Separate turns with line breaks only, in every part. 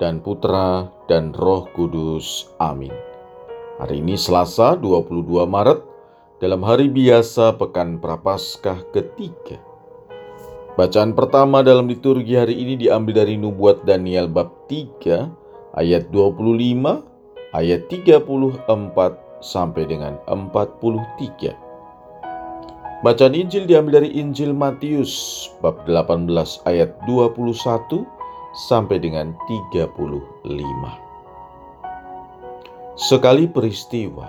dan Putra dan Roh Kudus. Amin. Hari ini Selasa 22 Maret dalam hari biasa Pekan Prapaskah ketiga. Bacaan pertama dalam liturgi hari ini diambil dari Nubuat Daniel bab 3 ayat 25 ayat 34 sampai dengan 43. Bacaan Injil diambil dari Injil Matius bab 18 ayat 21 sampai dengan 35. Sekali peristiwa,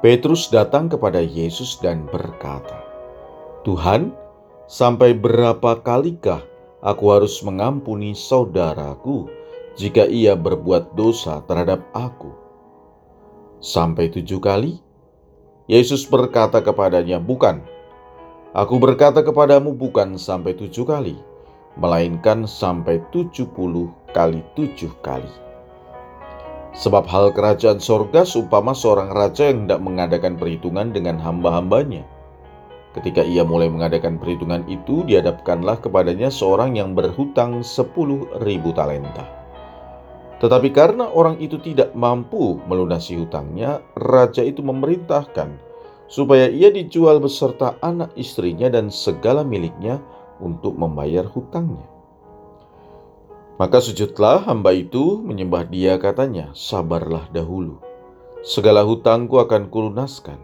Petrus datang kepada Yesus dan berkata, "Tuhan, sampai berapa kalikah aku harus mengampuni saudaraku jika ia berbuat dosa terhadap aku?" Sampai tujuh kali? Yesus berkata kepadanya, "Bukan, aku berkata kepadamu, bukan sampai tujuh kali." Melainkan sampai tujuh puluh kali tujuh kali. Sebab hal kerajaan sorga seumpama seorang raja yang tidak mengadakan perhitungan dengan hamba-hambanya. Ketika ia mulai mengadakan perhitungan itu, dihadapkanlah kepadanya seorang yang berhutang sepuluh ribu talenta. Tetapi karena orang itu tidak mampu melunasi hutangnya, raja itu memerintahkan supaya ia dijual beserta anak istrinya dan segala miliknya untuk membayar hutangnya. Maka sujudlah hamba itu menyembah dia katanya, sabarlah dahulu. Segala hutangku akan kulunaskan.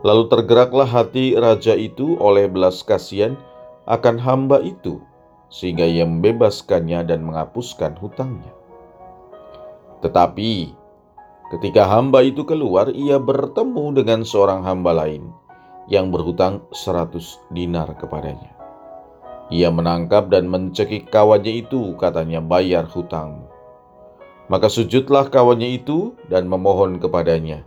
Lalu tergeraklah hati raja itu oleh belas kasihan akan hamba itu, sehingga ia membebaskannya dan menghapuskan hutangnya. Tetapi ketika hamba itu keluar, ia bertemu dengan seorang hamba lain yang berhutang seratus dinar kepadanya. Ia menangkap dan mencekik kawannya itu, katanya, "Bayar hutangmu." Maka sujudlah kawannya itu dan memohon kepadanya,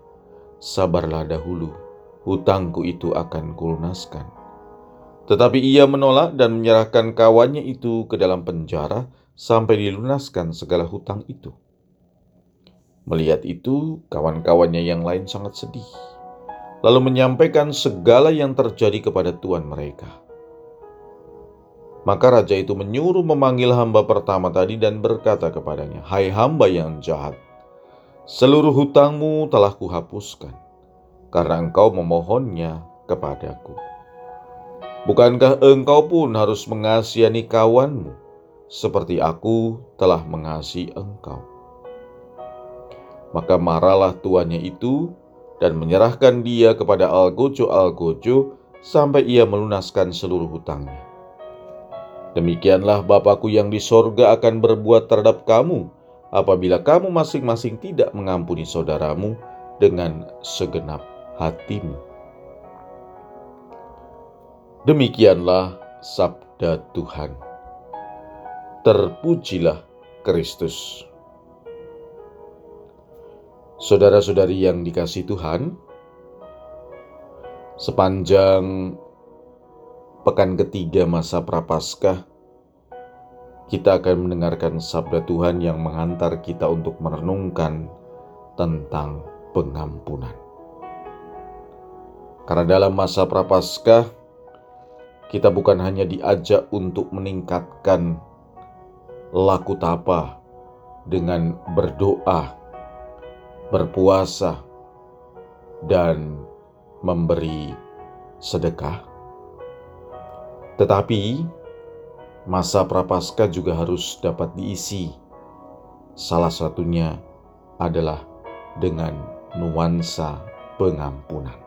"Sabarlah dahulu, hutangku itu akan kulunaskan." Tetapi ia menolak dan menyerahkan kawannya itu ke dalam penjara sampai dilunaskan segala hutang itu. Melihat itu, kawan-kawannya yang lain sangat sedih, lalu menyampaikan segala yang terjadi kepada tuan mereka. Maka raja itu menyuruh memanggil hamba pertama tadi dan berkata kepadanya, "Hai hamba yang jahat, seluruh hutangmu telah kuhapuskan karena engkau memohonnya kepadaku. Bukankah engkau pun harus mengasihani kawanmu seperti aku telah mengasihi engkau?" Maka marahlah tuannya itu dan menyerahkan dia kepada algojo-algojo sampai ia melunaskan seluruh hutangnya. Demikianlah Bapakku yang di sorga akan berbuat terhadap kamu apabila kamu masing-masing tidak mengampuni saudaramu dengan segenap hatimu. Demikianlah sabda Tuhan. Terpujilah Kristus. Saudara-saudari yang dikasih Tuhan, sepanjang pekan ketiga masa Prapaskah, kita akan mendengarkan sabda Tuhan yang menghantar kita untuk merenungkan tentang pengampunan. Karena dalam masa Prapaskah, kita bukan hanya diajak untuk meningkatkan laku tapa dengan berdoa, berpuasa, dan memberi sedekah tetapi masa prapaskah juga harus dapat diisi. Salah satunya adalah dengan nuansa pengampunan.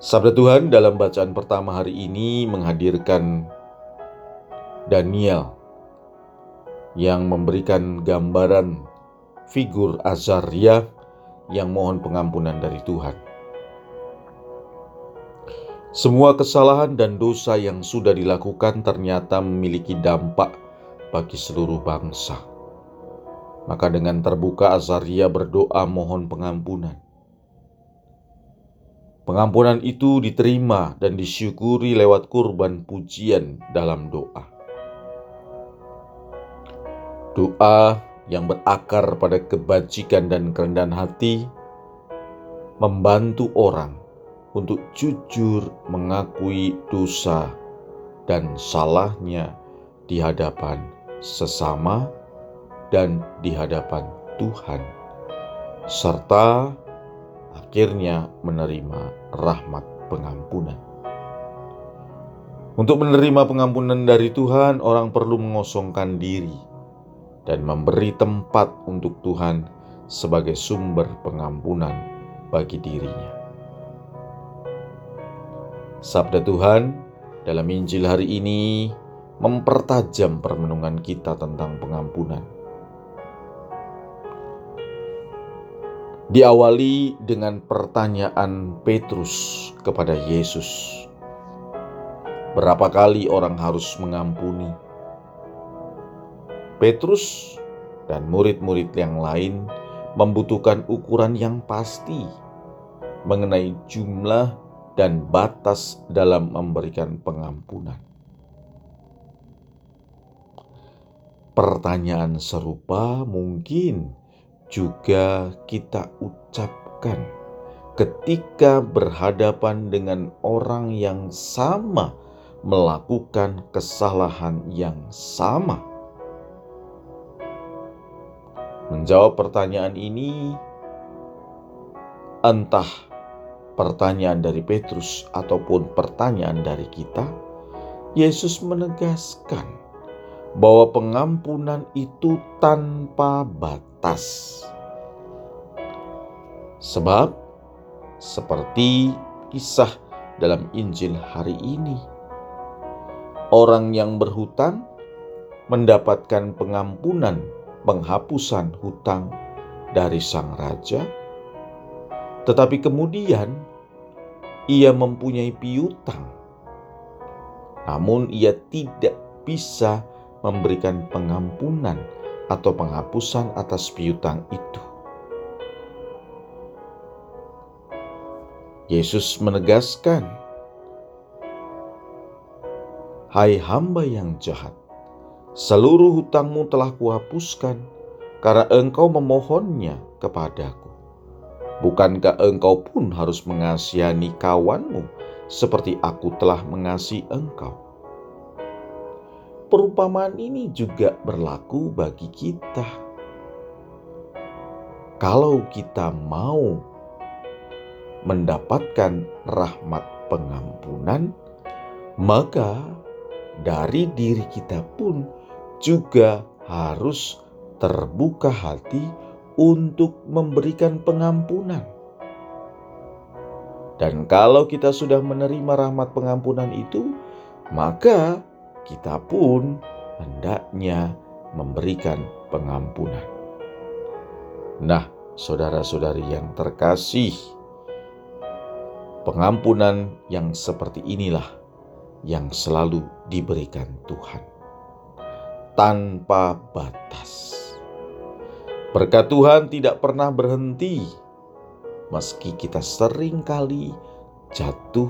Sabda Tuhan dalam bacaan pertama hari ini menghadirkan Daniel yang memberikan gambaran figur Azaria yang mohon pengampunan dari Tuhan. Semua kesalahan dan dosa yang sudah dilakukan ternyata memiliki dampak bagi seluruh bangsa. Maka dengan terbuka Azaria berdoa mohon pengampunan. Pengampunan itu diterima dan disyukuri lewat kurban pujian dalam doa. Doa yang berakar pada kebajikan dan kerendahan hati membantu orang untuk jujur mengakui dosa dan salahnya di hadapan sesama dan di hadapan Tuhan, serta akhirnya menerima rahmat pengampunan. Untuk menerima pengampunan dari Tuhan, orang perlu mengosongkan diri dan memberi tempat untuk Tuhan sebagai sumber pengampunan bagi dirinya. Sabda Tuhan dalam Injil hari ini mempertajam permenungan kita tentang pengampunan. Diawali dengan pertanyaan Petrus kepada Yesus. Berapa kali orang harus mengampuni? Petrus dan murid-murid yang lain membutuhkan ukuran yang pasti mengenai jumlah dan batas dalam memberikan pengampunan. Pertanyaan serupa mungkin juga kita ucapkan ketika berhadapan dengan orang yang sama melakukan kesalahan yang sama. Menjawab pertanyaan ini, entah pertanyaan dari Petrus ataupun pertanyaan dari kita, Yesus menegaskan bahwa pengampunan itu tanpa batas atas. Sebab seperti kisah dalam Injil hari ini, orang yang berhutang mendapatkan pengampunan penghapusan hutang dari sang raja, tetapi kemudian ia mempunyai piutang, namun ia tidak bisa memberikan pengampunan atau penghapusan atas piutang itu. Yesus menegaskan, "Hai hamba yang jahat, seluruh hutangmu telah kuhapuskan karena engkau memohonnya kepadaku. Bukankah engkau pun harus mengasihani kawanmu seperti aku telah mengasihi engkau?" perumpamaan ini juga berlaku bagi kita. Kalau kita mau mendapatkan rahmat pengampunan, maka dari diri kita pun juga harus terbuka hati untuk memberikan pengampunan. Dan kalau kita sudah menerima rahmat pengampunan itu, maka kita pun hendaknya memberikan pengampunan. Nah, saudara-saudari yang terkasih, pengampunan yang seperti inilah yang selalu diberikan Tuhan tanpa batas. Berkat Tuhan tidak pernah berhenti, meski kita sering kali jatuh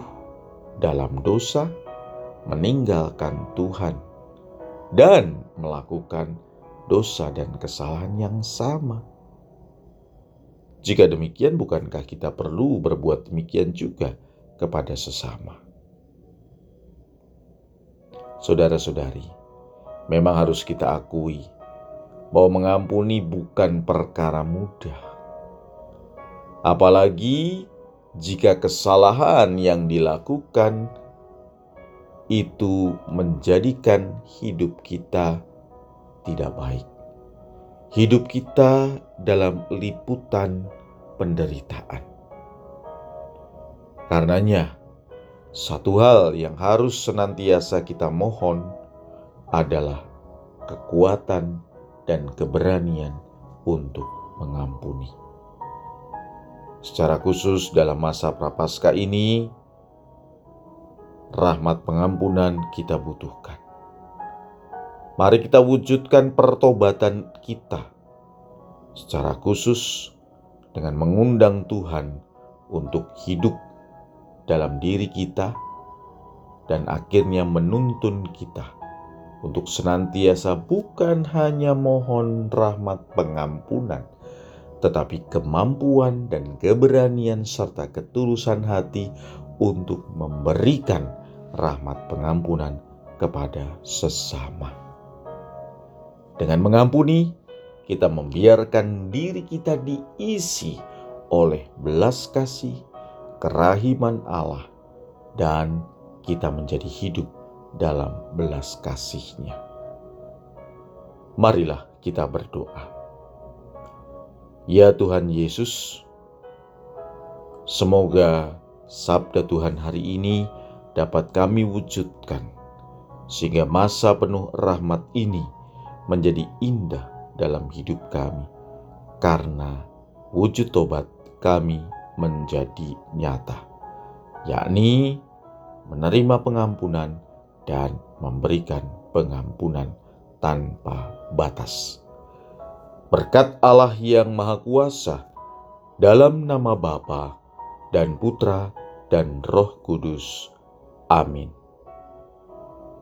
dalam dosa meninggalkan Tuhan dan melakukan dosa dan kesalahan yang sama. Jika demikian, bukankah kita perlu berbuat demikian juga kepada sesama? Saudara-saudari, memang harus kita akui bahwa mengampuni bukan perkara mudah, apalagi jika kesalahan yang dilakukan itu menjadikan hidup kita tidak baik. Hidup kita dalam liputan penderitaan. Karenanya, satu hal yang harus senantiasa kita mohon adalah kekuatan dan keberanian untuk mengampuni. Secara khusus dalam masa prapaskah ini, rahmat pengampunan kita butuhkan. Mari kita wujudkan pertobatan kita secara khusus dengan mengundang Tuhan untuk hidup dalam diri kita dan akhirnya menuntun kita untuk senantiasa bukan hanya mohon rahmat pengampunan, tetapi kemampuan dan keberanian serta ketulusan hati untuk memberikan rahmat pengampunan kepada sesama. Dengan mengampuni, kita membiarkan diri kita diisi oleh belas kasih, kerahiman Allah, dan kita menjadi hidup dalam belas kasihnya. Marilah kita berdoa. Ya Tuhan Yesus, semoga sabda Tuhan hari ini dapat kami wujudkan, sehingga masa penuh rahmat ini menjadi indah dalam hidup kami, karena wujud tobat kami menjadi nyata, yakni menerima pengampunan dan memberikan pengampunan tanpa batas. Berkat Allah yang Maha Kuasa, dalam nama Bapa dan Putra dan Roh Kudus. Amin.